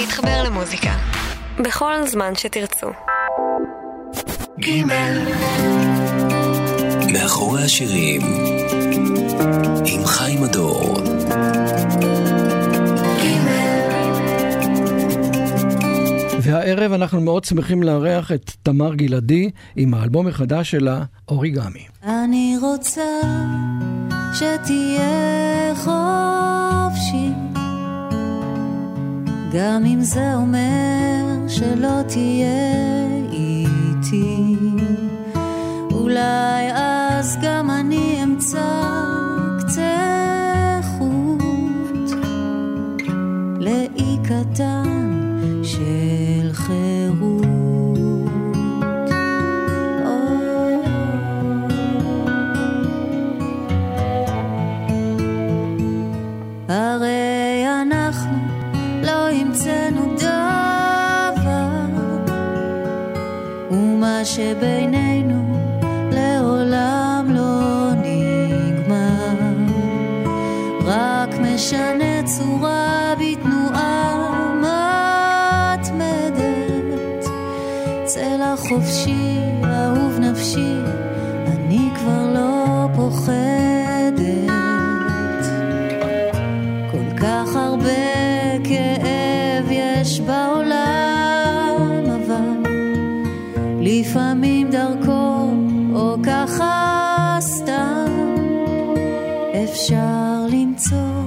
להתחבר למוזיקה. בכל זמן שתרצו. גימל מאחורי השירים עם חיים הדור והערב אנחנו מאוד שמחים לארח את תמר גלעדי עם האלבום החדש שלה, אוריגמי. אני רוצה שתהיה חופשי, גם אם זה אומר שלא תהיה איתי. אולי אז גם אני אמצא קצה חוט לאי קטן חופשי, אהוב נפשי, אני כבר לא פוחדת. כל כך הרבה כאב יש בעולם, אבל לפעמים דרכו, או ככה סתם, אפשר למצוא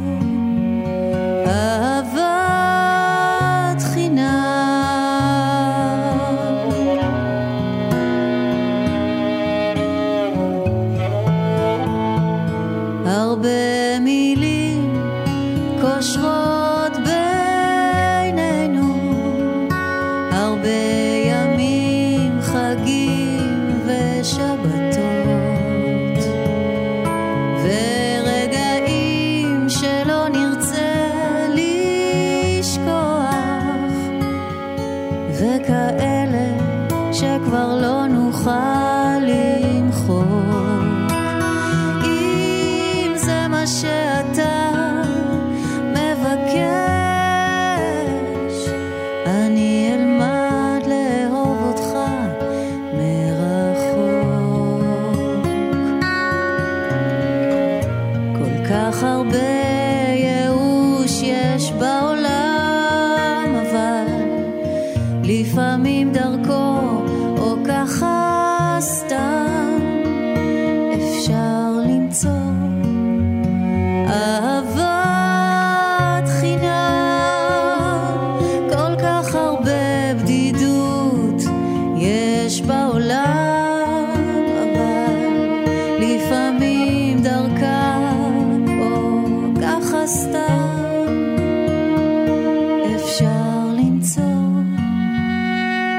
למצוא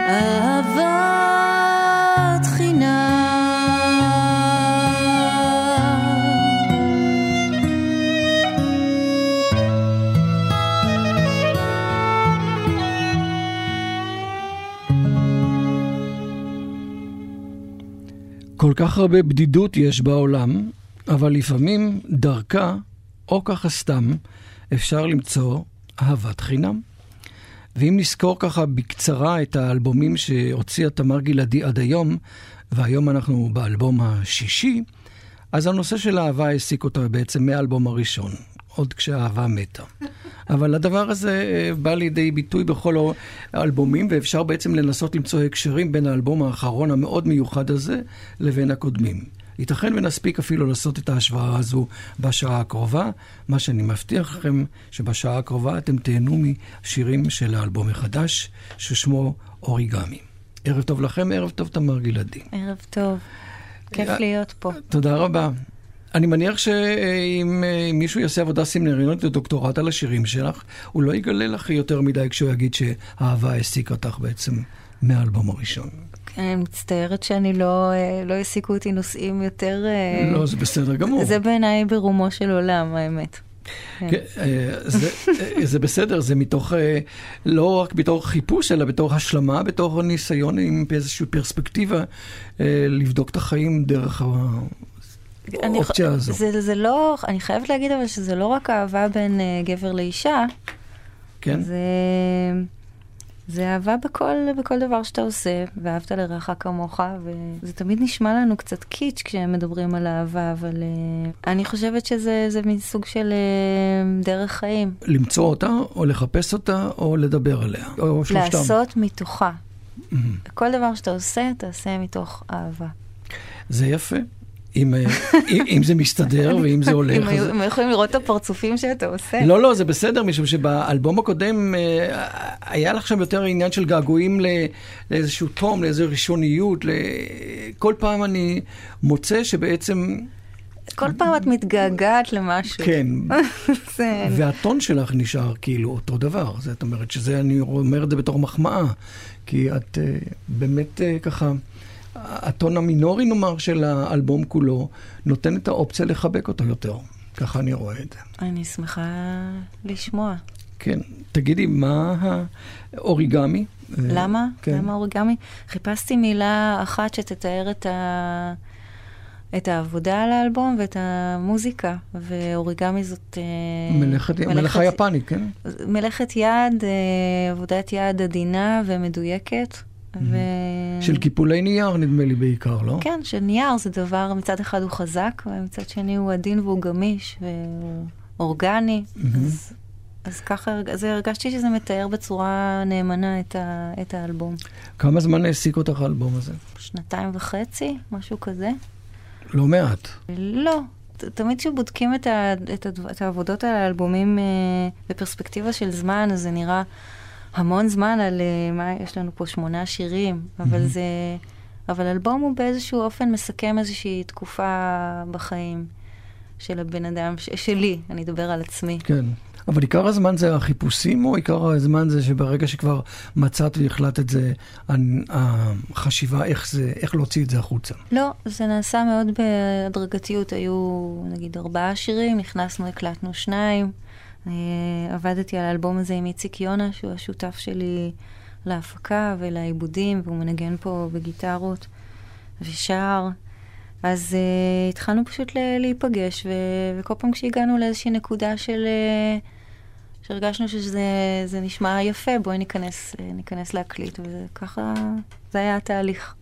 אהבת חינם. כל כך הרבה בדידות יש בעולם, אבל לפעמים דרכה, או ככה סתם, אפשר למצוא אהבת חינם. ואם נזכור ככה בקצרה את האלבומים שהוציאה תמר גלעדי עד היום, והיום אנחנו באלבום השישי, אז הנושא של אהבה העסיק אותה בעצם מהאלבום הראשון, עוד כשהאהבה מתה. אבל הדבר הזה אה, בא לידי ביטוי בכל האלבומים, ואפשר בעצם לנסות למצוא הקשרים בין האלבום האחרון המאוד מיוחד הזה לבין הקודמים. ייתכן ונספיק אפילו לעשות את ההשוואה הזו בשעה הקרובה, מה שאני מבטיח לכם שבשעה הקרובה אתם תהנו משירים של האלבום החדש, ששמו אוריגמי. ערב טוב לכם, ערב טוב תמר גלעדי. ערב טוב, כיף אה, להיות פה. תודה רבה. אני מניח שאם אה, מישהו יעשה עבודה סמינריונית ודוקטורט על השירים שלך, הוא לא יגלה לך יותר מדי כשהוא יגיד שהאהבה העסיקה אותך בעצם מהאלבום הראשון. אני מצטערת שאני לא, אה, לא העסיקו אותי נושאים יותר... אה, לא, זה בסדר גמור. זה בעיניי ברומו של עולם, האמת. כן, אה, זה, אה, זה בסדר, זה מתוך, אה, לא רק בתור חיפוש, אלא בתור השלמה, בתור ניסיון עם איזושהי פרספקטיבה אה, לבדוק את החיים דרך אני האופציה הזו. זה, זה לא, אני חייבת להגיד אבל שזה לא רק אהבה בין גבר לאישה, כן. זה, זה אהבה בכל, בכל דבר שאתה עושה, ואהבת לרעך כמוך, וזה תמיד נשמע לנו קצת קיץ' כשהם מדברים על אהבה, אבל uh, אני חושבת שזה זה מין סוג של uh, דרך חיים. למצוא אותה, או לחפש אותה, או לדבר עליה, או שלושתם. לעשות מתוכה. כל דבר שאתה עושה, תעשה מתוך אהבה. זה יפה. אם, אה, אם, אם זה מסתדר ואם זה הולך. אם היו- אם יכולים לראות את הפרצופים שאתה עושה. לא, לא, זה בסדר, משום שבאלבום הקודם אה, היה לך שם יותר עניין של געגועים לאיזשהו תום, לאיזו ראשוניות. כל פעם אני מוצא שבעצם, כל פעם את מתגעגעת למשהו. כן, זה... והטון שלך נשאר כאילו אותו דבר. זאת אומרת שזה, אני אומר את זה בתור מחמאה, כי את אה, באמת ככה, הטון המינורי נאמר של האלבום כולו, נותן את האופציה לחבק אותו יותר. ככה אני רואה את זה. אני שמחה לשמוע. כן. תגידי, מה האוריגמי? למה? כן. למה אוריגמי? חיפשתי מילה אחת שתתאר את, ה... את העבודה על האלבום ואת המוזיקה, ואוריגמי זאת... אה, מלאכת, מלאכה יפנית, כן? מלאכת יד, אה, עבודת יד עדינה ומדויקת. ו... של קיפולי נייר, נדמה לי בעיקר, לא? כן, של נייר זה דבר, מצד אחד הוא חזק, ומצד שני הוא עדין והוא גמיש, והוא אורגני. אז, אז ככה, אז הרגשתי שזה מתאר בצורה נאמנה את, ה, את האלבום. כמה זמן העסיק אותך האלבום הזה? שנתיים וחצי, משהו כזה. לא מעט. לא. תמיד כשבודקים את, ה, את, הדו, את העבודות על האלבומים אה, בפרספקטיבה של זמן, אז זה נראה המון זמן על אה, מה, יש לנו פה שמונה שירים, אבל זה, אבל אלבום הוא באיזשהו אופן מסכם איזושהי תקופה בחיים של הבן אדם, ש, שלי, אני אדבר על עצמי. כן. אבל עיקר הזמן זה החיפושים, או עיקר הזמן זה שברגע שכבר מצאת והחלטת זה, הנ- החשיבה איך זה, איך להוציא את זה החוצה? לא, זה נעשה מאוד בהדרגתיות. היו נגיד ארבעה שירים, נכנסנו, הקלטנו שניים. אה, עבדתי על האלבום הזה עם איציק יונה, שהוא השותף שלי להפקה ולעיבודים, והוא מנגן פה בגיטרות ושר. אז uh, התחלנו פשוט להיפגש, ו- וכל פעם כשהגענו לאיזושהי נקודה של... Uh, שהרגשנו שזה זה נשמע יפה, בואי ניכנס, ניכנס להקליט, וככה זה היה התהליך.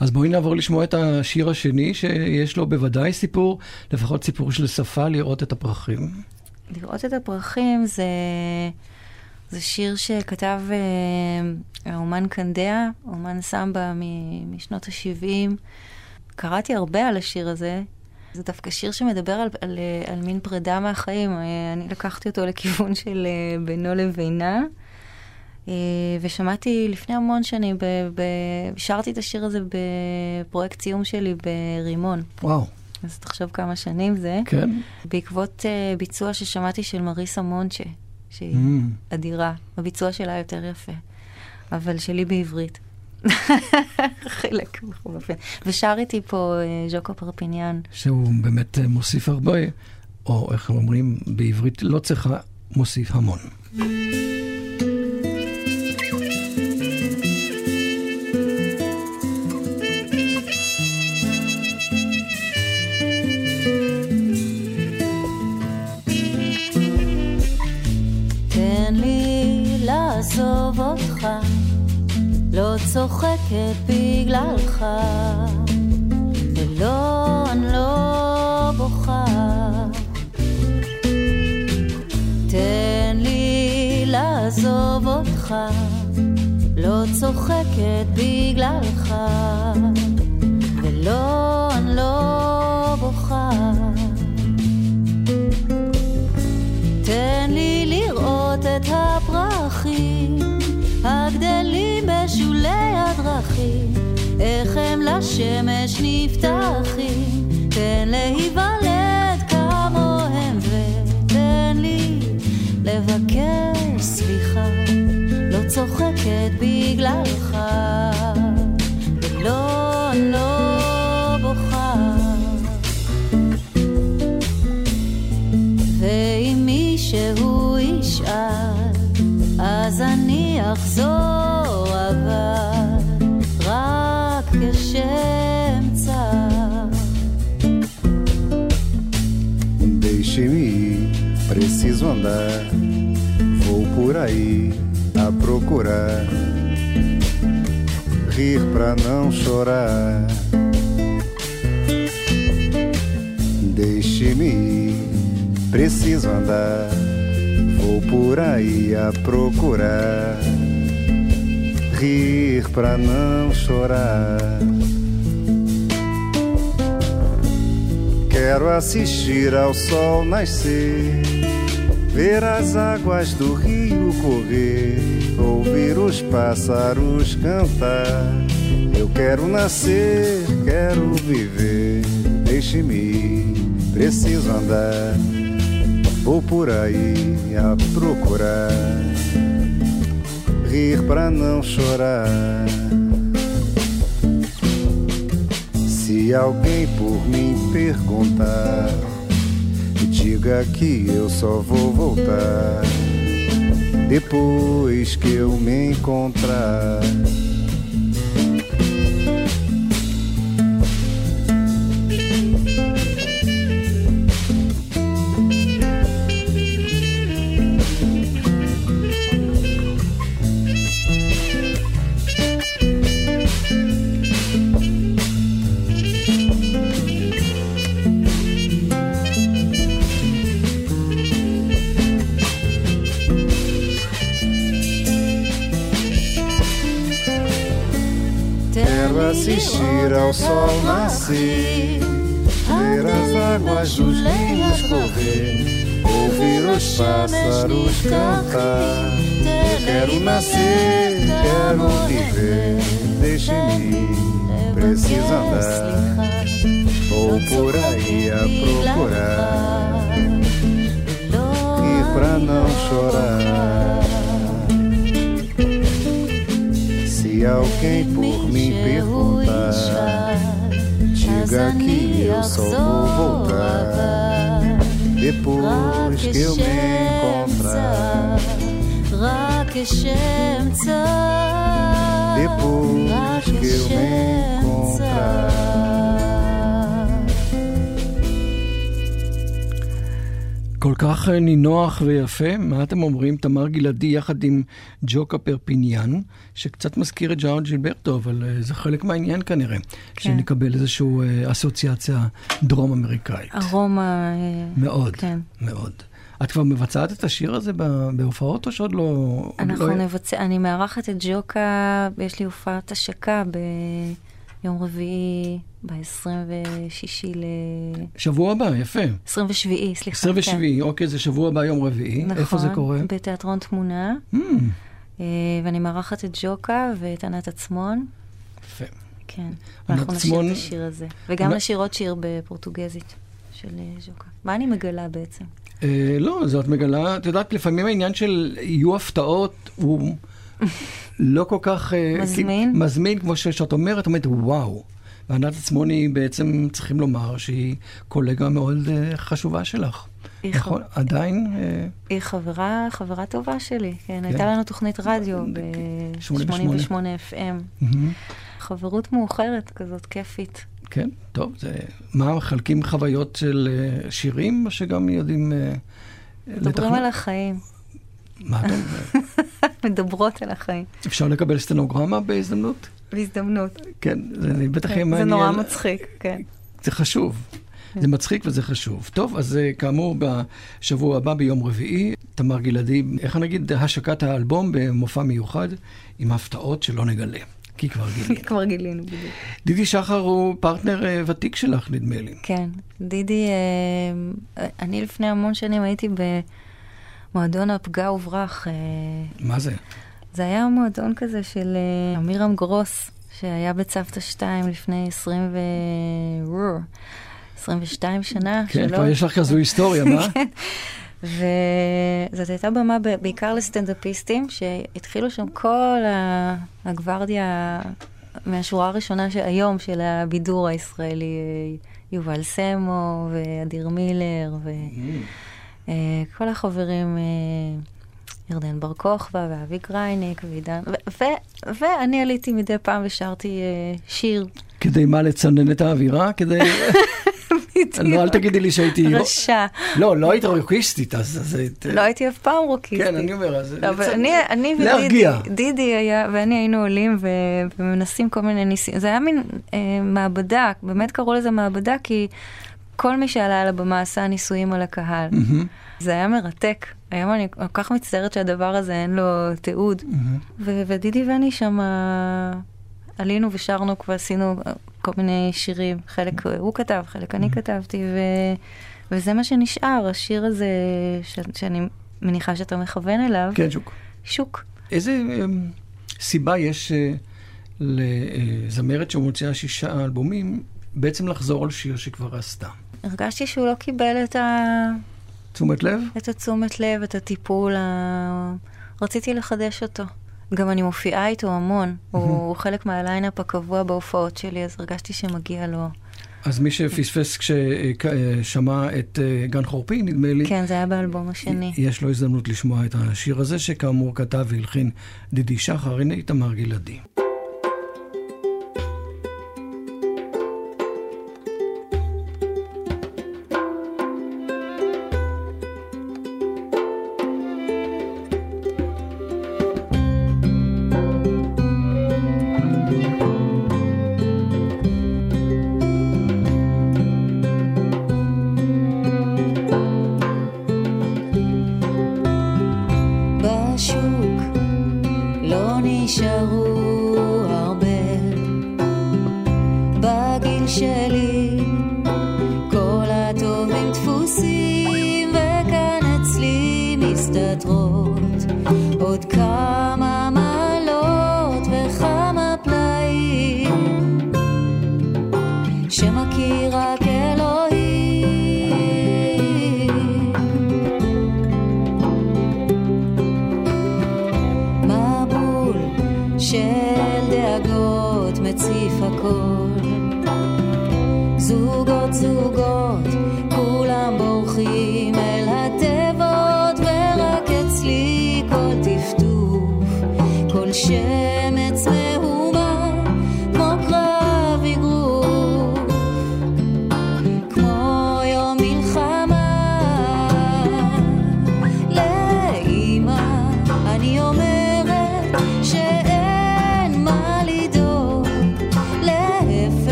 אז בואי נעבור לשמוע את השיר השני, שיש לו בוודאי סיפור, לפחות סיפור של שפה, לראות את הפרחים. לראות את הפרחים זה, זה שיר שכתב אה, האומן קנדיה, אומן סמבה מ- משנות ה-70. קראתי הרבה על השיר הזה. זה דווקא שיר שמדבר על, על, אה, על מין פרידה מהחיים. אה, אני לקחתי אותו לכיוון של אה, בינו לבינה. אה, ושמעתי לפני המון שנים, שרתי את השיר הזה בפרויקט סיום שלי ברימון. וואו, אז תחשוב כמה שנים זה. כן? בעקבות uh, ביצוע ששמעתי של מריסה מונצ'ה, שהיא Mm. אדירה. הביצוע שלה יותר יפה, אבל שלי בעברית. חלק בכל אופן. ושר איתי פה uh, ז'וקו פרפיניאן. שהוא באמת אה, מוסיף הרבה, או איך אומרים בעברית, לא צריכה, מוסיף המון. תן צוחקת בגללך, ולא, אני לא בוכה. תן לי לעזוב אותך, לא צוחקת בגללך, ולא, הדרכים, איך הם לשמש נפתחים. תן להיוולד כמוהם ותן לי לבקש סליחה, לא צוחקת בגללך, ולא, לא בוכה. ואם מישהו ישאל, אז אני אחזור, preciso andar. Vou por aí a procurar rir pra não chorar. Deixe-me ir, preciso andar. Vou por aí a procurar rir pra não chorar. Quero assistir ao sol nascer, ver as águas do rio correr, ouvir os pássaros cantar. Eu quero nascer, quero viver, deixe-me preciso andar. Vou por aí a procurar, rir pra não chorar. Se alguém por mim perguntar, diga que eu só vou voltar depois que eu me encontrar. Assistir ao sol nascer, ver as águas dos rios correr, ouvir os pássaros cantar. Eu quero nascer, quero viver, deixe-me preciso andar. Vou por aí a procurar, ir pra não chorar. Se alguém por mim perguntar, diga que eu só vou voltar depois que eu me encontrar. Depois que eu me encontrar. כל כך אה, נינוח ויפה. מה אתם אומרים? תמר גלעדי יחד עם ג'וקה פרפיניאן, שקצת מזכיר את ז'או ג'ילברטו, אבל אה, זה חלק מהעניין כנראה. כן. שנקבל איזושהי אה, אסוציאציה דרום אמריקאית. ארומה... מאוד, כן. מאוד. את כבר מבצעת את השיר הזה בהופעות או שעוד לא... אנחנו לא... נבצע, אני מארחת את ג'וקה, יש לי הופעת השקה ביום רביעי, ב-26 ל... שבוע הבא, יפה. 27, סליחה. 27, אוקיי, זה שבוע הבא, יום רביעי. כן. נכון, איפה זה קורה? בתיאטרון תמונה, Mm, אה, ואני מארחת את ג'וקה ואת ענת עצמון. יפה. כן, ענת ואנחנו נשיר עצמון- את השיר הזה. וגם ענת- נשיר עוד שיר בפורטוגזית של אה, ז'וקה. מה אני מגלה בעצם? אה, לא, זה את מגלה, את יודעת, לפעמים העניין של יהיו הפתעות הוא לא כל כך... אה, מזמין? כי- מזמין, כמו שאת אומרת, אומרת, וואו. וענת עצמוני בעצם צריכים לומר שהיא קולגה מאוד אה, חשובה שלך. היא נכון? חב- עדיין? אה, היא חברה, חברה טובה שלי, כן, כן. הייתה לנו תוכנית רדיו שמונים ושמונה. ב-88 FM. מהמם. חברות מאוחרת כזאת, כיפית. כן, טוב, זה... מה, מחלקים חוויות של אה, שירים, או שגם יודעים... אה, מדברים לתכנן? על החיים, מה אתה אומר? מדברות על החיים. אפשר לקבל סטנוגרמה בהזדמנות? בהזדמנות. כן, זה בטח יהיה זה מעניין. נורא מצחיק, כן. זה חשוב. זה מצחיק וזה חשוב. טוב, אז אה, כאמור, בשבוע הבא, ביום רביעי, תמר גלעדי, איך נגיד, השקת האלבום במופע מיוחד, עם הפתעות שלא נגלה. כי כבר גילינו. כבר גילינו בדיוק. דידי שחר הוא פרטנר אה, ותיק שלך, נדמה לי. כן, דידי, אה, אני לפני המון שנים הייתי במועדון הפגע וברח. מה זה? זה היה מועדון כזה של אה, אמירם גרוס, שהיה בצוותא 2 לפני 20 ו... רור, 22 שנה. כן, כבר יש לך כזו היסטוריה, מה? כן. וזאת הייתה במה בעיקר לסטנדאפיסטים, שהתחילו שם כל הגוורדיה מהשורה הראשונה שהיום של הבידור הישראלי, אה, יובל סמו ואדיר מילר וכל החברים, אה, ירדן בר כוכבא ואבי גרייניק ועידן, ואני עליתי מדי פעם ושרתי אה, שיר. כדי מה, לצנן את האווירה? כדי... לא, אל תגידי לי שהייתי... רשע. לא, לא היית רוקיסטית, אז... אז היית... לא הייתי אף פעם רוקיסטית. כן, אני אומר, אז... לא, אבל אני, אני ודידי. דידי היה, ואני היינו עולים ו, ומנסים כל מיני ניסים. זה היה מין אה, מעבדה, באמת קראו לזה מעבדה, כי כל מי שעלה על הבמה עשה ניסויים על הקהל. זה היה מרתק. היום אני כל כך מצטערת שהדבר הזה אין לו תיעוד. ו- ודידי ואני שם עלינו ושרנו, כבר עשינו אה, כל מיני שירים. חלק הוא כתב, חלק אני כתבתי, ו- וזה מה שנשאר, השיר הזה ש- שאני מניחה שאתה מכוון אליו, כן, שוק. שוק. איזה אמ, סיבה יש אה, לזמרת שמוציאה שישה אלבומים בעצם לחזור על שיר שכבר עשתה? הרגשתי שהוא לא קיבל את, ה... תשומת לב? את התשומת לב, את הטיפול, ה... רציתי לחדש אותו. גם אני מופיעה איתו המון, הוא חלק מהליינאפ הקבוע בהופעות שלי, אז הרגשתי שמגיע לו. אז מי שפספס כששמע את אה, גן חורפי, נדמה לי, כן, זה היה באלבום השני. יש לו הזדמנות לשמוע את השיר הזה, שכאמור כתב והלחין דידי שחר, הנה איתמר גלעדי. בשוק לא נשארו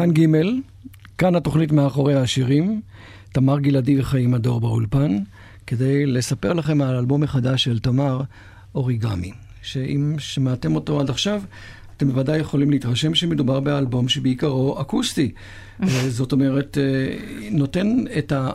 כאן ג', כאן התוכנית מאחורי השירים, תמר גלעדי וחיים הדור באולפן, כדי לספר לכם על אלבום מחדש של תמר, אוריגמי, שאם שמעתם אותו עד עכשיו, אתם בוודאי יכולים להתרשם שמדובר באלבום שבעיקרו אקוסטי. אה, זאת אומרת, אה, נותן את אה,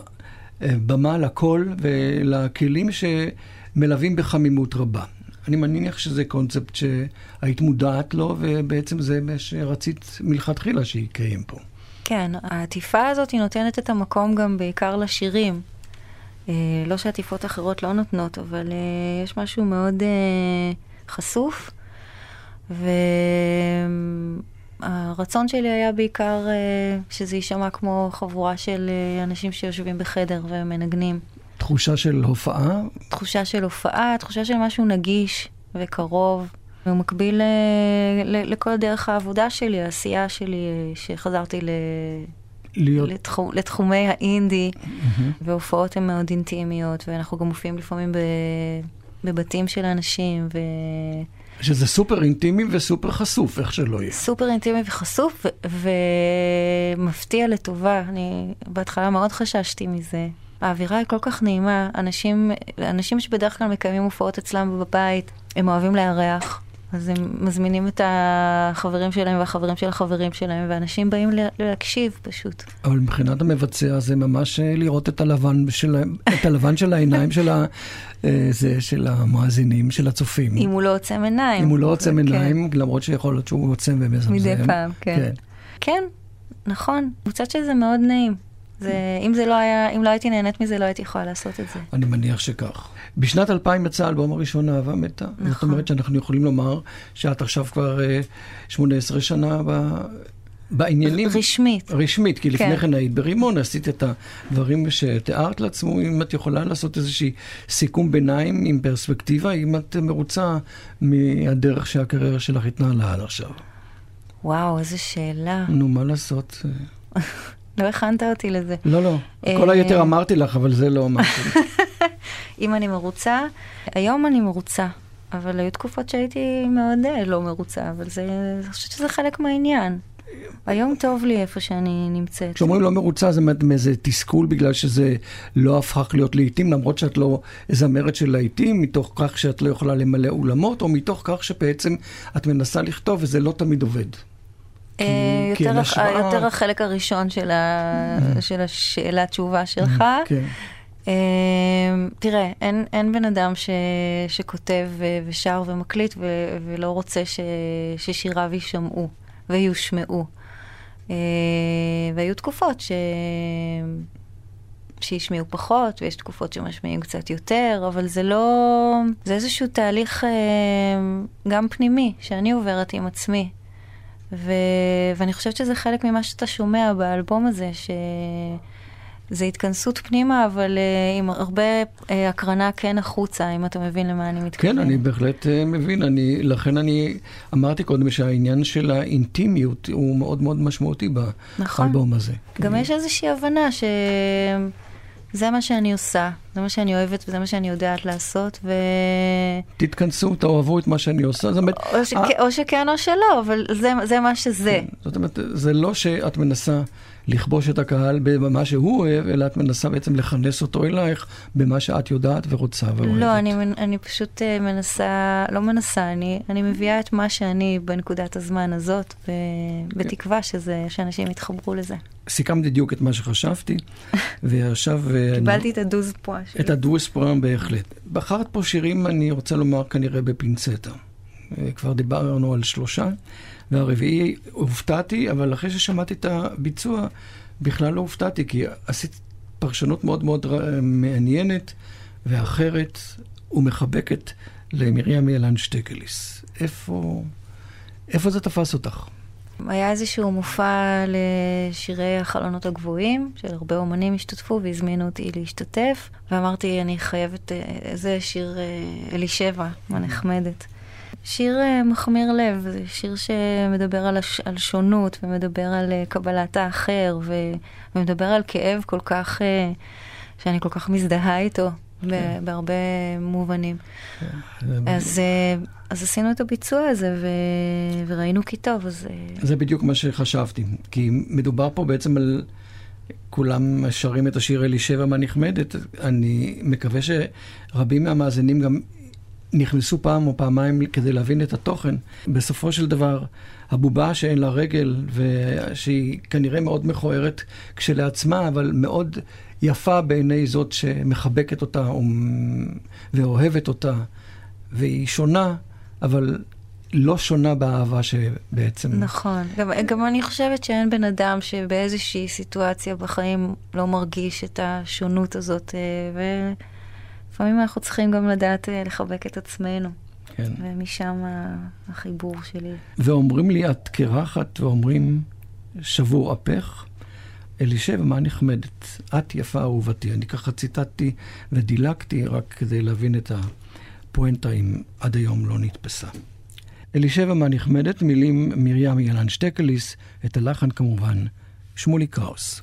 במה לקול ולכלים שמלווים בחמימות רבה. אני מניח שזה קונספט שהיית מודעת לו, ובעצם זה מה שרצית מלכתחילה שיתקיים פה. כן, העטיפה הזאת היא נותנת את המקום גם בעיקר לשירים. אה, לא שעטיפות אחרות לא נותנות, אבל אה, יש משהו מאוד אה, חשוף, והרצון שלי היה בעיקר אה, שזה יישמע כמו חבורה של אה, אנשים שיושבים בחדר ומנגנים. תחושה של הופעה, תחושה של הופעה, תחושה של משהו נגיש וקרוב. הוא מקביל אה, ל- לכל דרך העבודה שלי, העשייה שלי, אה, שחזרתי ל... להיות... לתחום, לתחומי האינדי, והופעות הן מאוד אינטימיות, ואנחנו גם מופיעים לפעמים ב, בבתים של אנשים, שזה סופר אינטימי וסופר חשוף, איך שלא יהיה. וסופר אינטימי וחשוף, ו, ומפתיע לטובה. אני בהתחלה מאוד חששתי מזה. האווירה היא כל כך נעימה, אנשים, אנשים שבדרך כלל מקיימים הופעות אצלם בבית, הם אוהבים לארח. אז הם מזמינים את החברים שלהם והחברים של החברים שלהם, ואנשים באים לה- להקשיב פשוט. אבל מבחינת המבצע זה ממש אה, לראות את הלבן של, את הלבן של העיניים של, ה, אה, זה, של המאזינים, של הצופים. אם הוא לא עוצם עיניים. אם הוא לא עוצם כן. עיניים, למרות שיכול להיות שהוא עוצם ומזמזם. מדי פעם, כן. כן. כן, נכון. מצד שזה מאוד נעים. זה, אם זה לא היה, אם לא הייתי נהנית מזה, לא הייתי יכולה לעשות את זה. אני מניח שכך. בשנת 2000 יצא האלבום הראשון, אהבה מתה. נכון. זאת אומרת שאנחנו יכולים לומר שאת עכשיו כבר אה, 18 שנה ב... בעניינים. רשמית. רשמית, כי לפני כן. כן היית ברימון, עשית את הדברים שתיארת לעצמו, אם את יכולה לעשות איזושהי סיכום ביניים עם פרספקטיבה, אם את מרוצה מהדרך שהקריירה שלך התנהלה עד עכשיו. וואו, איזו שאלה. נו, מה לעשות? לא הכנת אותי לזה. לא, לא. אה, כל היתר אמרתי לך, אבל זה לא אמרתי. אם אני מרוצה, היום אני מרוצה. אבל היו תקופות שהייתי מאוד אה, לא מרוצה, אבל זה, אני חושבת שזה חלק מהעניין. היום טוב לי איפה שאני נמצאת. כשאומרים לא מרוצה זה מאיזה תסכול בגלל שזה לא הפך להיות לעיתים, למרות שאת לא זמרת של לעיתים, מתוך כך שאת לא יכולה למלא אולמות, או מתוך כך שבעצם את מנסה לכתוב וזה לא תמיד עובד. אה, יותר, הח- השוואה. יותר החלק הראשון של, ה... של השאלה תשובה שלך. כן. אה, תראה, אין, אין בן אדם ש... שכותב ושר ומקליט ו... ולא רוצה ש... ששיריו יישמעו ויושמעו. אה, והיו תקופות ש... שהשמיעו פחות, ויש תקופות שמשמיעים קצת יותר, אבל זה לא... זה איזשהו תהליך אה, גם פנימי שאני עוברת עם עצמי. ו... ואני חושבת שזה חלק ממה שאתה שומע באלבום הזה, שזה התכנסות פנימה, אבל uh, עם הרבה uh, הקרנה כן החוצה, אם אתה מבין למה אני מתכוון. כן, אני בהחלט אה, מבין. אני, לכן אני אמרתי קודם שהעניין של האינטימיות הוא מאוד מאוד משמעותי נכון. באלבום הזה. גם יש איזושהי הבנה שזה מה שאני עושה, זה מה שאני אוהבת וזה מה שאני יודעת לעשות, ו... תתכנסו, תאהבו את מה שאני עושה. זאת אומרת, או, שכ... או שכן או שלא, אבל זה, זה מה שזה. זאת אומרת, זה לא שאת מנסה לכבוש את הקהל במה שהוא אוהב, אלא את מנסה בעצם לכנס אותו אלייך במה שאת יודעת ורוצה ואוהבת. לא, אני, אני פשוט אה, מנסה, לא מנסה, אני, אני מביאה את מה שאני בנקודת הזמן הזאת, ו- בתקווה שזה, שאנשים יתחברו לזה. סיכמת בדיוק את מה שחשבתי, ועכשיו... אה, קיבלתי את הדוז פועה שלי. את הדוויס פרם בהחלט. בחרת פה שירים, אני רוצה לומר, כנראה בפינצטה. אה, כבר דיברנו על שלושה, והרביעי הופתעתי, אבל אחרי ששמעתי את הביצוע, בכלל לא הופתעתי, כי עשית פרשנות מאוד מאוד מעניינת ואחרת ומחבקת למרים ילן שטקליס. איפה, איפה זה תפס אותך? היה איזשהו מופע לשירי החלונות הגבוהים, של הרבה אומנים השתתפו והזמינו אותי להשתתף, ואמרתי, אני חייבת, אה, איזה שיר אה, אלישבע, מה נחמדת. שיר אה, מחמיר לב, זה שיר שמדבר על, הש, על שונות ומדבר על אה, קבלת האחר ו, ומדבר על כאב כל כך, אה, שאני כל כך מזדהה איתו ב- בהרבה מובנים. אז, אה, אז עשינו את הביצוע הזה ו, וראינו כי טוב, אז... זה בדיוק מה שחשבתי, כי מדובר פה בעצם על... כולם שרים את השיר אלישבע מה נחמדת. אני מקווה שרבים מהמאזינים גם נכנסו פעם או פעמיים כדי להבין את התוכן. בסופו של דבר, הבובה שאין לה רגל, ושהיא כנראה מאוד מכוערת כשלעצמה, אבל מאוד יפה בעיני זאת שמחבקת אותה ואוהבת אותה, והיא שונה, אבל לא שונה באהבה שבעצם... נכון. גם, גם אני חושבת שאין בן אדם שבאיזושהי סיטואציה בחיים לא מרגיש את השונות הזאת, אה, ולפעמים אנחנו צריכים גם לדעת אה, לחבק את עצמנו. כן. ומשם החיבור שלי. ואומרים לי, את קרחת, ואומרים, שבור אפך. אלישבע, מה נחמדת? את יפה אהובתי. אני ככה ציטטתי ודילגתי רק כדי להבין את הפואנטה אם עד היום לא נתפסה. אלישבע מה נחמדת, מילים מרים ילן שטקליס, את הלחן כמובן, שמולי קראוס.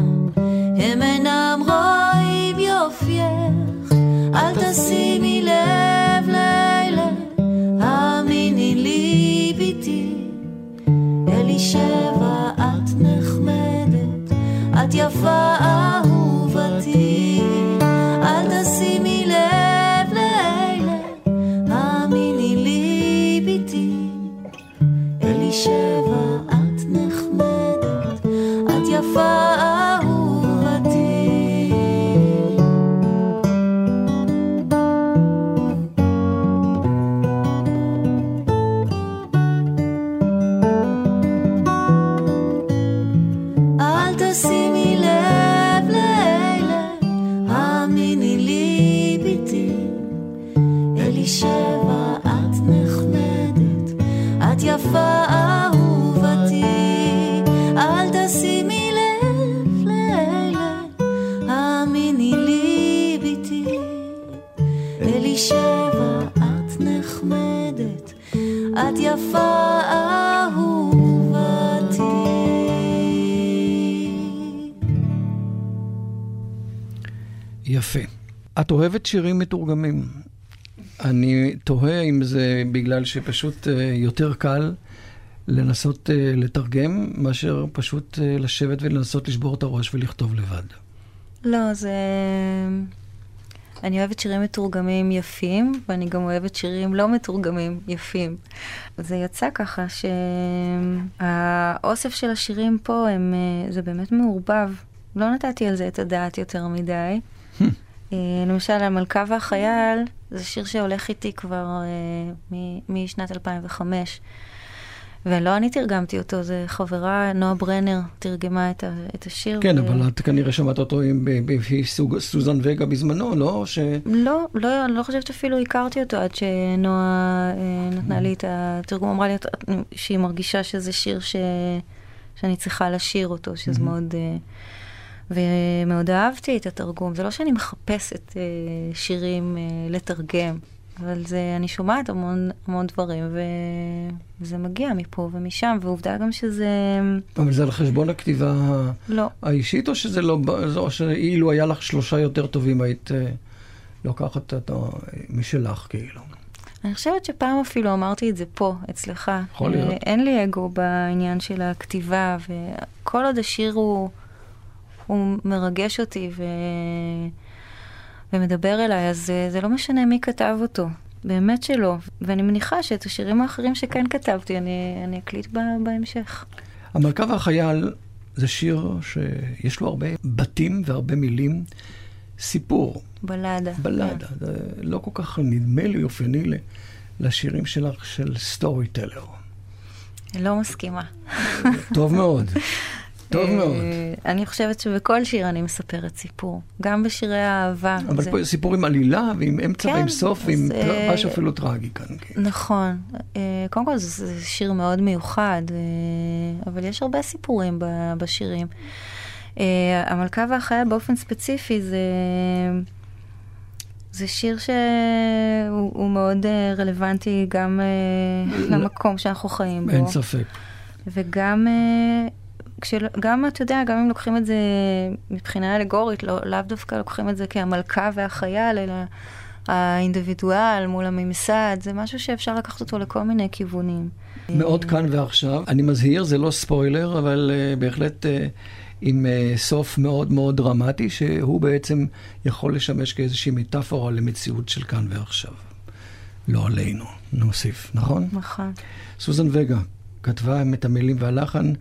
אוהבת שירים מתורגמים. אני תוהה אם זה בגלל שפשוט uh, יותר קל לנסות uh, לתרגם, מאשר פשוט uh, לשבת ולנסות לשבור את הראש ולכתוב לבד. לא, זה... אני אוהבת שירים מתורגמים יפים, ואני גם אוהבת שירים לא מתורגמים יפים. זה יצא ככה שהאוסף של השירים פה, הם, זה באמת מעורבב. לא נתתי על זה את הדעת יותר מדי. אה, למשל, המלכה והחייל, זה שיר שהולך איתי כבר uh, משנת 2005. ולא אני תרגמתי אותו, זה חברה, נועה ברנר, תרגמה את, ה, את השיר. כן, ו... אבל את כנראה שמעת אותו בפי סוזן וגה בזמנו, לא? ש... לא, לא, אני לא חושבת אפילו הכרתי אותו עד שנועה אה, נתנה לי את התרגום, אמרה לי שהיא מרגישה שזה שיר ש... שאני צריכה לשיר אותו, שזה mm-hmm. מאוד... אה, ומאוד אהבתי את התרגום. זה לא שאני מחפשת אה, שירים אה, לתרגם, אבל זה, אני שומעת המון, המון דברים, וזה מגיע מפה ומשם, ועובדה גם שזה... אבל זה על חשבון הכתיבה לא. האישית, או שזה לא... או שאילו היה לך שלושה יותר טובים, היית אה, לוקחת את משלך, כאילו? אני חושבת שפעם אפילו אמרתי את זה פה, אצלך. יכול להיות. אין לי אגו בעניין של הכתיבה, וכל עוד השיר הוא... הוא מרגש אותי ו... ומדבר אליי, אז זה, זה לא משנה מי כתב אותו. באמת שלא. ואני מניחה שאת השירים האחרים שכן כתבתי, אני, אני אקליט בה, בהמשך. המלכה והחייל זה שיר שיש לו הרבה בתים והרבה מילים. סיפור. בלדה. בלדה. כן. זה לא כל כך נדמה לי אופייני לשירים שלך של storyteller. לא מסכימה. טוב מאוד. טוב אה, מאוד. אני חושבת שבכל שיר אני מספרת סיפור, גם בשירי האהבה. אבל זה- פה יש סיפור עם עלילה ועם אמצע כן, ועם סוף ועם אז, אה, משהו אפילו טרגי כאן. כן. נכון. אה, קודם כל, זה זה שיר מאוד מיוחד, אבל יש הרבה סיפורים ב- בשירים. המלכה והחייל באופן ספציפי זה... זה שיר שהוא הוא מאוד רלוונטי גם למקום שאנחנו חיים בו. אין ספק. וגם, אה, כשל, גם, אתה יודע, גם אם לוקחים את זה מבחינה אלגורית, לא, לאו דווקא לוקחים את זה כהמלכה והחייל, אלא האינדיבידואל מול הממסד, זה משהו שאפשר לקחת אותו לכל מיני כיוונים. מאוד כאן ועכשיו. אני מזהיר, זה לא ספוילר, אבל uh, בהחלט uh, עם uh, סוף מאוד מאוד דרמטי, שהוא בעצם יכול לשמש כאיזושהי מטאפורה למציאות של כאן ועכשיו. לא עלינו, נוסיף, נכון? נכון. סוזן וגה כתבה את המילים והלחן,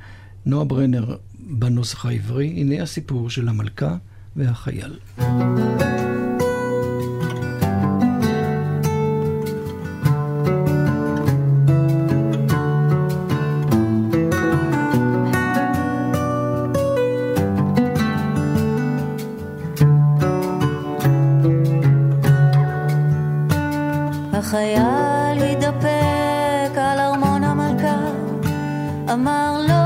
נועה ברנר בנוסח העברי. הנה הסיפור של המלכה והחייל. החייל התדפק על ארמון המלכה, אמר לא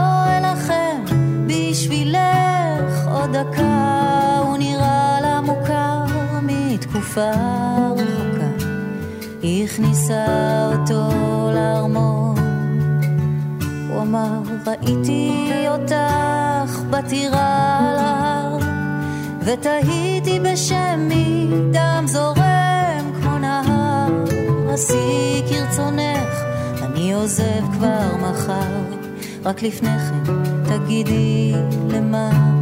דקה, הוא נראה לה מוכר מתקופה רחוקה. היא הכניסה אותו לארמון, הוא אמר ראיתי אותך בטירה על ההר, ותהיתי בשם מי דם זורם כמו נהר. עשי כרצונך, אני עוזב כבר מחר, רק לפני כן תגידי למה.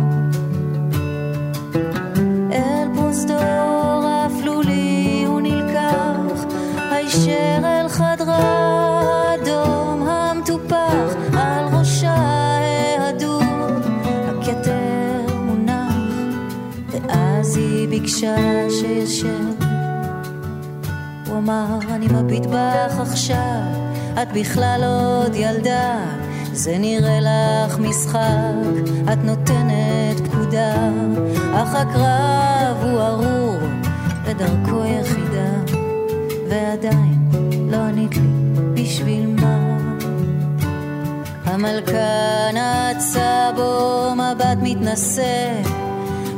פרוזדור האפלולי הוא נלקח, הישר אל חדרה האדום המטופח, על ראשה ההדור, הכתר מונח, ואז היא ביקשה שישב. הוא אמר, אני מביט בך עכשיו, את בכלל עוד ילדה, זה נראה לך משחק, את נותנת פקודה, אך הקרב הוא ארור, ודרכו יחידה, ועדיין לא ענית לי בשביל מה. המלכה נעצה בו מבט מתנשא,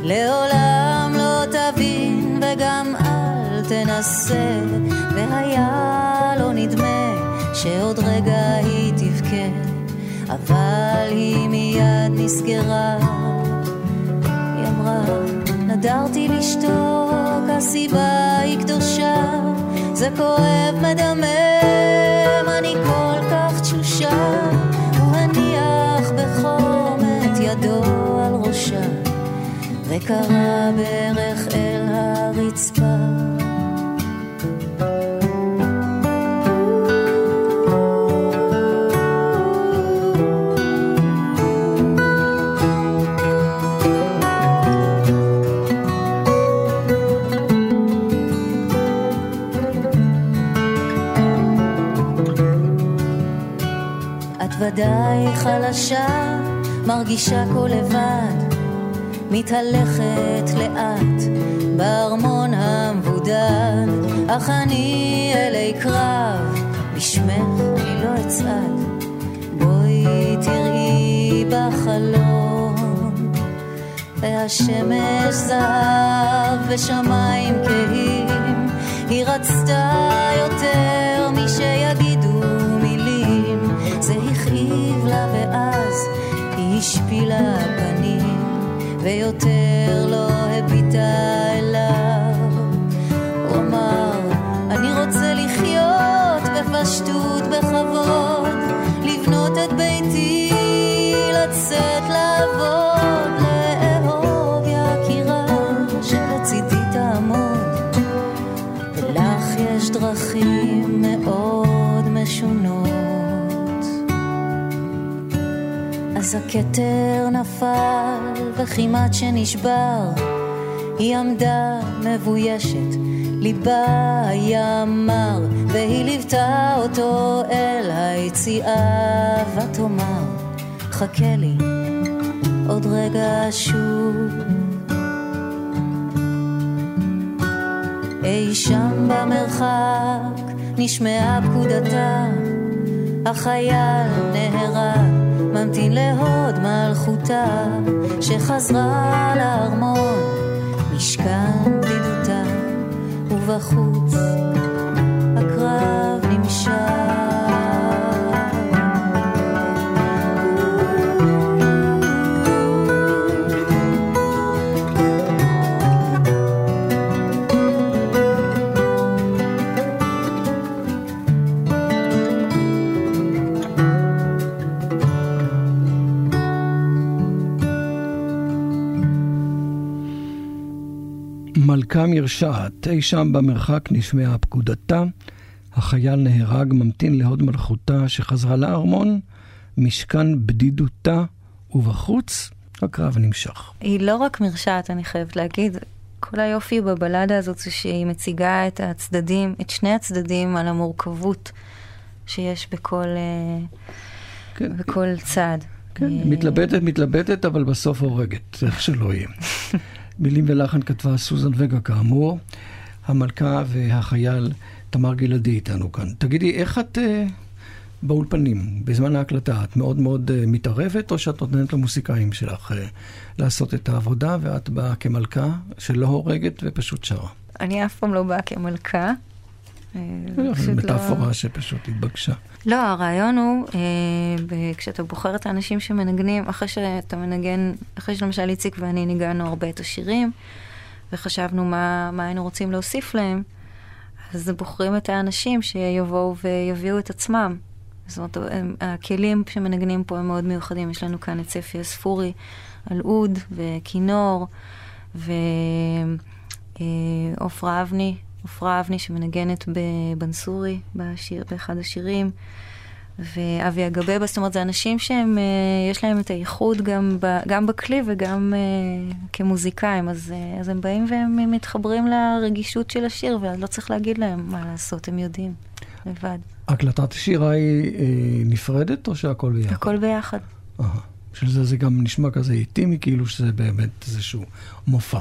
לעולם לא תבין וגם אל תנסה, והיה לא נדמה שעוד רגע היא תבכה, אבל היא מיד נסגרה. נדרתי לשתוק, הסיבה היא קדושה, זה כואב מדמם, אני כל כך תשושה, הוא הניח בחום את ידו על ראשה. וקרא ברך ודאי חלשה, מרגישה כה לבד, מתהלכת לאט בארמון המבודד, אך אני אלי קרב, בשמך אני לא אצעד, בואי תראי בחלום, והשמש זהב ושמיים כהים, היא רצתה יותר משיגידו השפילה פנים. ויותר לא הביטה אליו. הוא אמר, אני רוצה לחיות בפשטות, בכבוד, לבנות את ביתי, לצאת לעבוד, אז הכתר נפל וכמעט שנשבר, היא עמדה מבוישת, ליבה היה מר, והיא ליוותה אותו אל היציאה, ותאמר, חכה לי, עוד רגע שוב. אי שם במרחק נשמעה פקודתה, החייל נהרג, ממתין להוד מלכותה, שחזרה לארמון, משכן בדידותה, ובחוץ הקרב נמשך. מלכה מרשעת, אי שם במרחק נשמעה פקודתה, החייל נהרג, ממתין להוד מלכותה, שחזרה לארמון, משכן בדידותה, ובחוץ הקרב נמשך. היא לא רק מרשעת, אני חייבת להגיד. כל היופי בבלדה הזאת זה שהיא מציגה את הצדדים, את שני הצדדים על המורכבות שיש בכל, אה, כן, בכל צד. כן, אה, מתלבטת, מתלבטת, אבל בסוף הורגת, איך שלא יהיה. מילים ולחן כתבה סוזן וגה כאמור, המלכה והחייל תמר גלעדי איתנו כאן. תגידי, איך את uh, באולפנים, בזמן ההקלטה, את מאוד מאוד uh, מתערבת, או שאת נותנת למוסיקאים שלך uh, לעשות את העבודה, ואת באה כמלכה שלא הורגת ופשוט שרה? אני אף פעם לא באה כמלכה. אה, פשוט לא- מטאפורה שפשוט התבקשה. לא, הרעיון הוא, אה, כשאתה בוחר את האנשים שמנגנים, אחרי שאתה מנגן, אחרי שלמשל איציק ואני ניגענו הרבה את השירים, וחשבנו מה, מה היינו רוצים להוסיף להם, אז בוחרים את האנשים שיבואו ויביאו את עצמם. זאת אומרת, הם- הכלים שמנגנים פה הם מאוד מיוחדים. יש לנו כאן את ספי הספורי על אוד וכינור, ועופרה אבני, עופרה אבני שמנגנת בבנסורי בשיר, באחד השירים. ואבי אגבבה, זאת אומרת, זה אנשים שהם, אה, יש להם את הייחוד גם, ב, גם בכלי וגם אה, כמוזיקאים, אז, אה, אז הם באים והם מתחברים לרגישות של השיר, ולא צריך להגיד להם מה לעשות, הם יודעים, לבד. הקלטת השירה היא אה, נפרדת, או שהכל ביחד? הכל ביחד. אהה. שזה זה גם נשמע כזה איטימי, כאילו שזה באמת איזשהו מופע.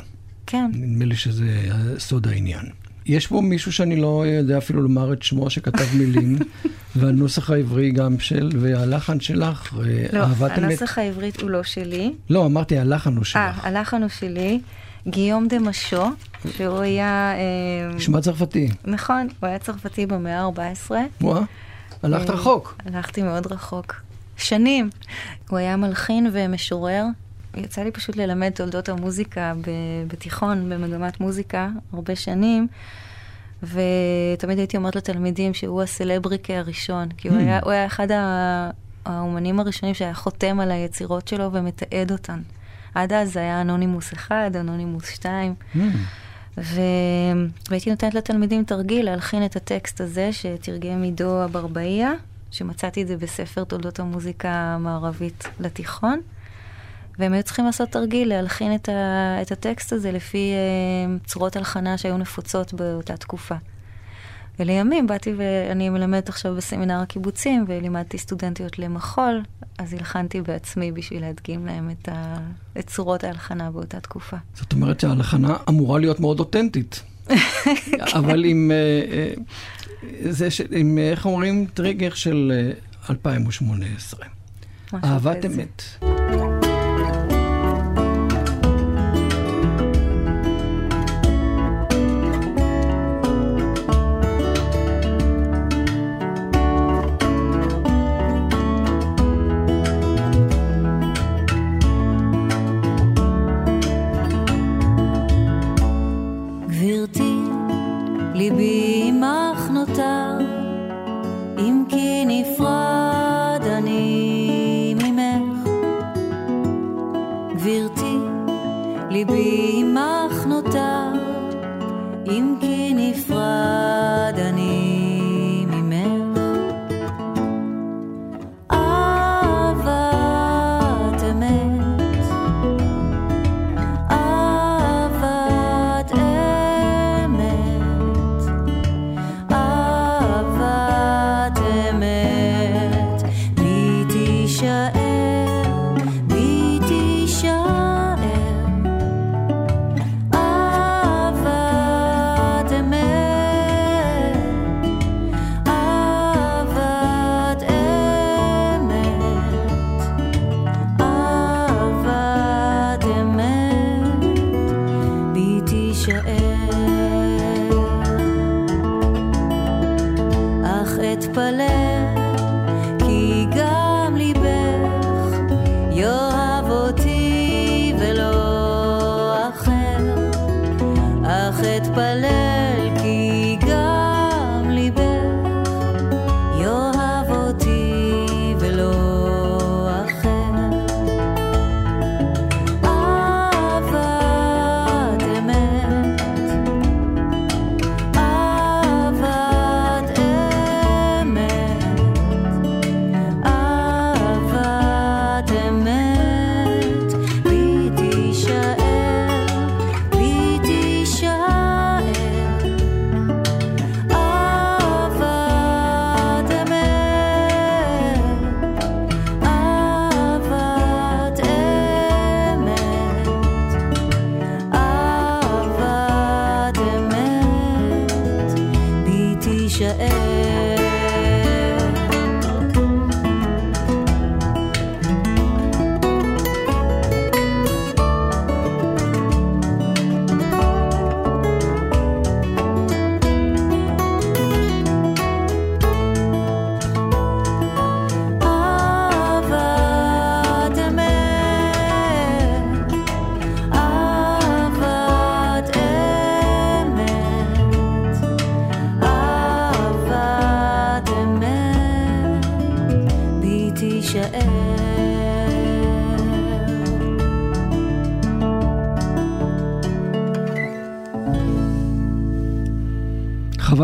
כן. נדמה לי שזה סוד העניין. יש פה מישהו שאני לא יודע אפילו לומר את שמו, שכתב מילים, והנוסח העברי גם של, והלחן שלך, לא, אהבת אמת. הנוסח העברית הוא לא שלי. לא, אמרתי, הלחן הוא אה, שלך. הלחן הוא שלי. גיום דה משו, שהוא היה... אה, נשמע צרפתי. נכון, הוא היה צרפתי במאה ה-14. וואה, הלכת אה, רחוק. הלכתי מאוד רחוק. שנים. הוא היה מלחין ומשורר. יצא לי פשוט ללמד תולדות המוזיקה בתיכון, במגמת מוזיקה, הרבה שנים. ותמיד הייתי אומרת לתלמידים שהוא הסלבריקה הראשון, כי הוא Hmm. היה, הוא היה אחד האומנים הראשונים שהיה חותם על היצירות שלו ומתעד אותן. עד אז זה היה אנונימוס 1, אנונימוס 2. Hmm. ו... והייתי נותנת לתלמידים תרגיל להלחין את הטקסט הזה שתרגם עידו אברבאיה, שמצאתי את זה בספר תולדות המוזיקה המערבית לתיכון. והם היו צריכים לעשות תרגיל, להלחין את, ה... את הטקסט הזה לפי uh, צורות הלחנה שהיו נפוצות באותה תקופה. ולימים באתי ואני מלמדת עכשיו בסמינר הקיבוצים, ולימדתי סטודנטיות למחול, אז הלחנתי בעצמי בשביל להדגים להם את, ה... את צורות ההלחנה באותה תקופה. זאת אומרת שההלחנה אמורה להיות מאוד אותנטית. אבל עם, אה, אה, זה ש... עם, אה, איך אומרים, טריגר של אה, 2018. משהו אהבת. אמת. יישאר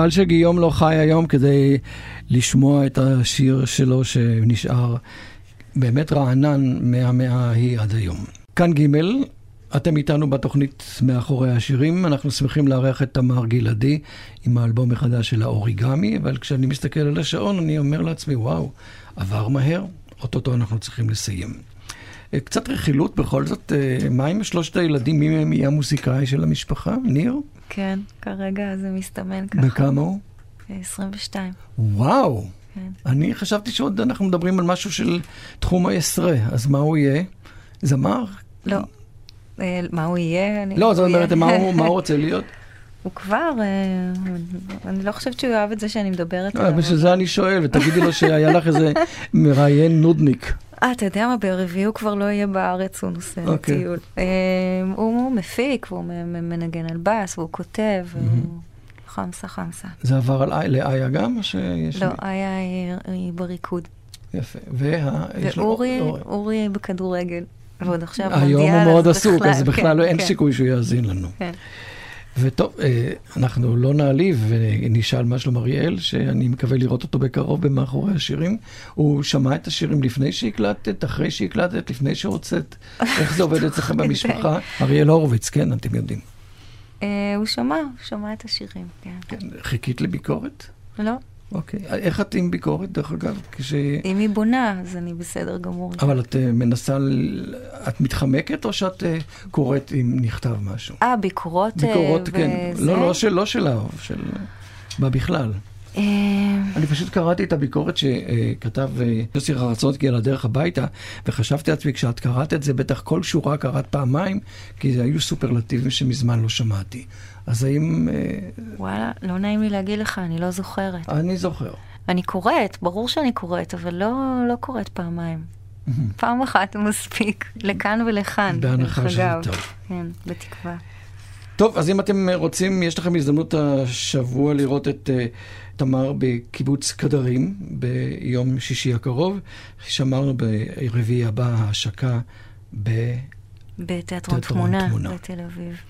חבל שגיום לא חי היום כדי לשמוע את השיר שלו שנשאר באמת רענן מהמאה ההיא עד היום. כאן ג', אתם איתנו בתוכנית מאחורי השירים, אנחנו שמחים לארח את תמר גלעדי עם האלבום החדש של האוריגמי, אבל כשאני מסתכל על השעון אני אומר לעצמי, וואו, עבר מהר, אוטוטו אנחנו צריכים לסיים. אה, קצת רכילות בכל זאת, אה, מה עם שלושת הילדים, מי מהם יהיה המוזיקאי של המשפחה? ניר? כן, כרגע זה מסתמן ככה. בכמה הוא? 22. וואו, כן. אני חשבתי שעוד אנחנו מדברים על משהו של תחום העשרה, אז מה הוא יהיה? זמר? לא. אה, מה הוא יהיה? לא, זאת אומרת, מה הוא רוצה להיות? הוא כבר, אה, אני לא חושבת שהוא יאהב את זה שאני מדברת לא, בשביל זה אני שואל, ותגידי לו שהיה לך איזה מראיין נודניק. אה, אתה יודע מה, ברביעי הוא כבר לא יהיה בארץ, הוא נוסע אוקיי. לטיול. אה, הוא מפיק, והוא מנגן על בס, והוא כותב, חמסה חמסה. זה עבר לאיה גם, או שיש... לא, איה היא- בריקוד. יפה. ואורי, אורי. אורי בכדורגל. ועוד עכשיו היום מונדיאל, הוא מאוד עסוק, אז בכלל לא- אין כן, סיכוי שהוא יאזין לנו. כן. וטוב, אה, אנחנו לא נעליב ונשאל מה שלום אריאל, שאני מקווה לראות אותו בקרוב במאחורי השירים. הוא שמע את השירים לפני שהקלטת, אחרי שהקלטת, לפני שהוצאת. איך זה עובד אצלכם במשפחה? אריאל הורוביץ, כן, אתם יודעים. אה, הוא שמע, הוא שמע את השירים, כן. כן, חיכית לביקורת? לא, אוקיי. איך את עם ביקורת, דרך אגב? כש... אם היא בונה, אז אני בסדר גמור. אבל את אה, מנסה, את מתחמקת או שאת אה, קוראת אם נכתב משהו? אה, ביקורות אה, ביקורות, כן. וזה? לא, לא של- לא שלה, של... מה בכלל? אני פשוט קראתי את הביקורת שכתב יוסי רצונסקי על הדרך הביתה, וחשבתי לעצמי, כשאת קראת את זה, בטח כל שורה קראת פעמיים, כי זה היו סופרלטיבים שמזמן לא שמעתי. אז האם... אה, וואלה, לא נעים לי להגיד לך, אני לא זוכרת. אני זוכר. אני קוראת, ברור שאני קוראת, אבל לא, לא קוראת פעמיים. פעם אחת מספיק, לכאן ולכאן. בהנחה שזה. טוב. כן, בתקווה. טוב, אז אם אתם רוצים, יש לכם הזדמנות השבוע לראות את uh, תמר בקיבוץ קדרים ביום שישי הקרוב. שמרנו ברביעי הבא ההשקה ב... בתיאטרון תיאטרון תמונה, תמונה. בתל אביב.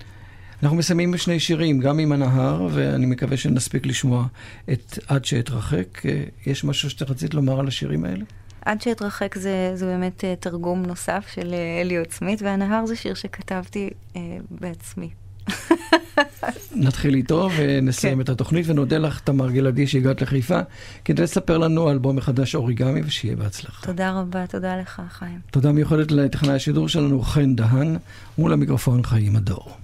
אנחנו מסיימים בשני שירים, גם עם הנהר, ואני מקווה שנספיק לשמוע את עד שאתרחק. אה, יש משהו שאתה רצית לומר על השירים האלה? עד שאתרחק זה, זה באמת אה, תרגום נוסף של אה, אליוט סמית, והנהר זה שיר שכתבתי אה, בעצמי. נתחיל איתו ונסיים כן. את התוכנית, ונודה לך, תמר גלעדי, שהגעת לחיפה, כדי לספר לנו על אלבום מחדש אוריגמי, ושיהיה בהצלחה. תודה רבה, תודה לך, חיים. תודה מיוחדת לטכנאי השידור שלנו, חן דהן, מול המיקרופון חיים הדור.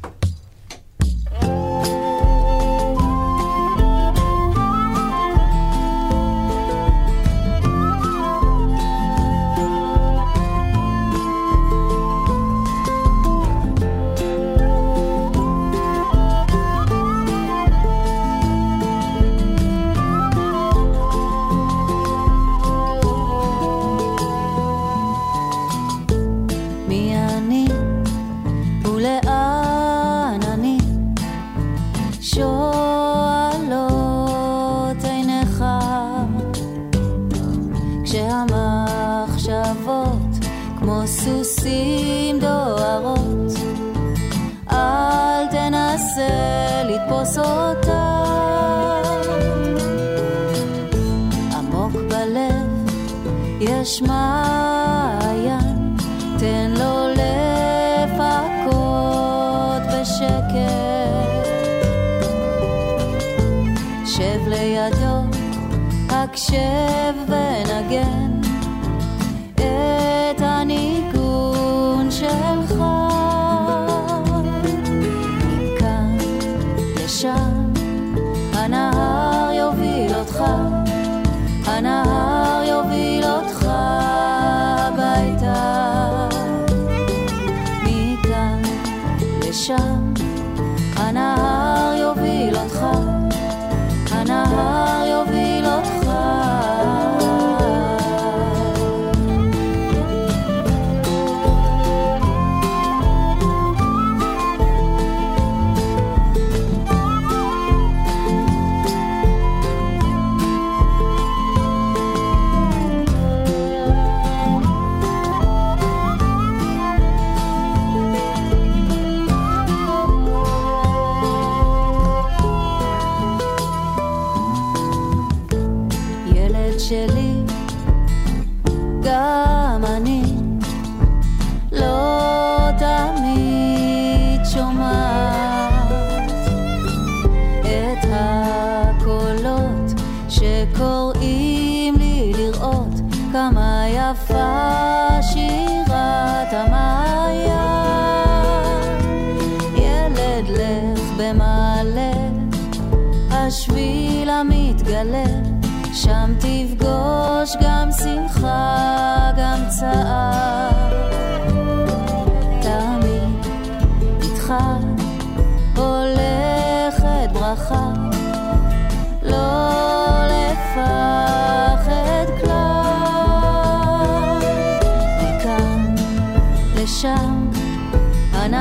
הנהר shop on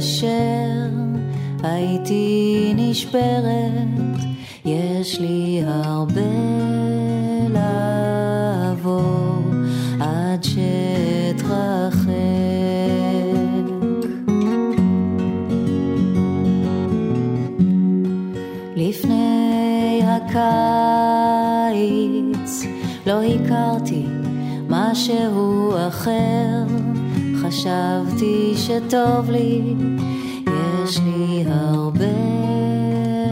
להתקשר, הייתי נשברת, יש לי הרבה לעבור עד שאתרחק. לפני הקיץ לא הכרתי משהו אחר, חשבתי שטוב לי, יש לי הרבה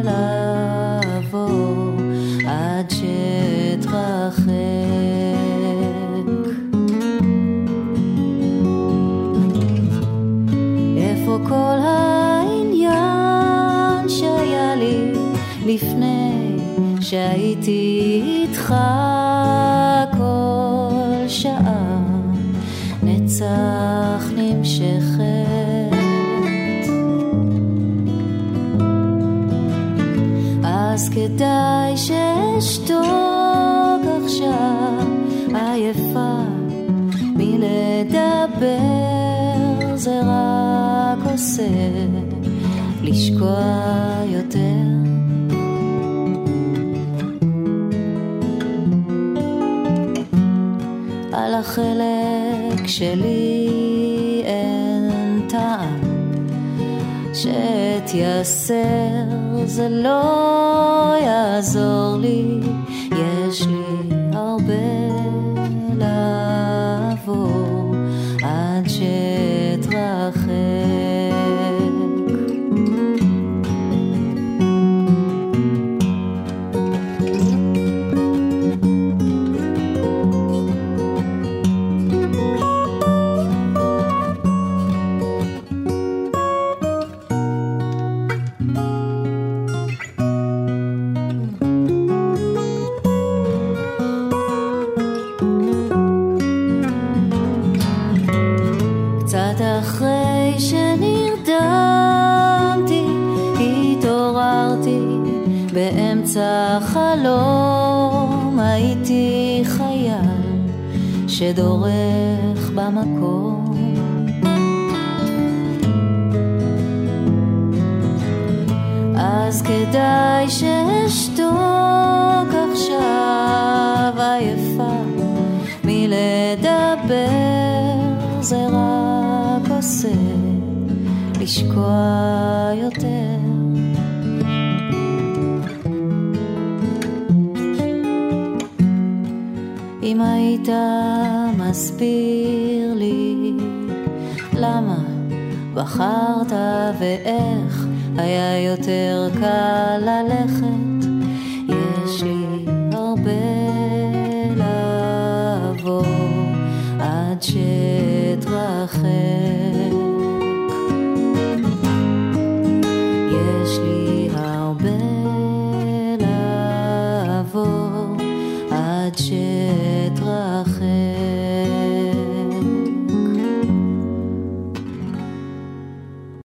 לעבור עד שאתרחק. איפה כל העניין שהיה לי לפני שהייתי איתך כדאי שאשתוק עכשיו. עייפה מלדבר זה רק עושה לשקוע יותר. על החלק שלי אין טעם שאתייסר זה לא יעזור לי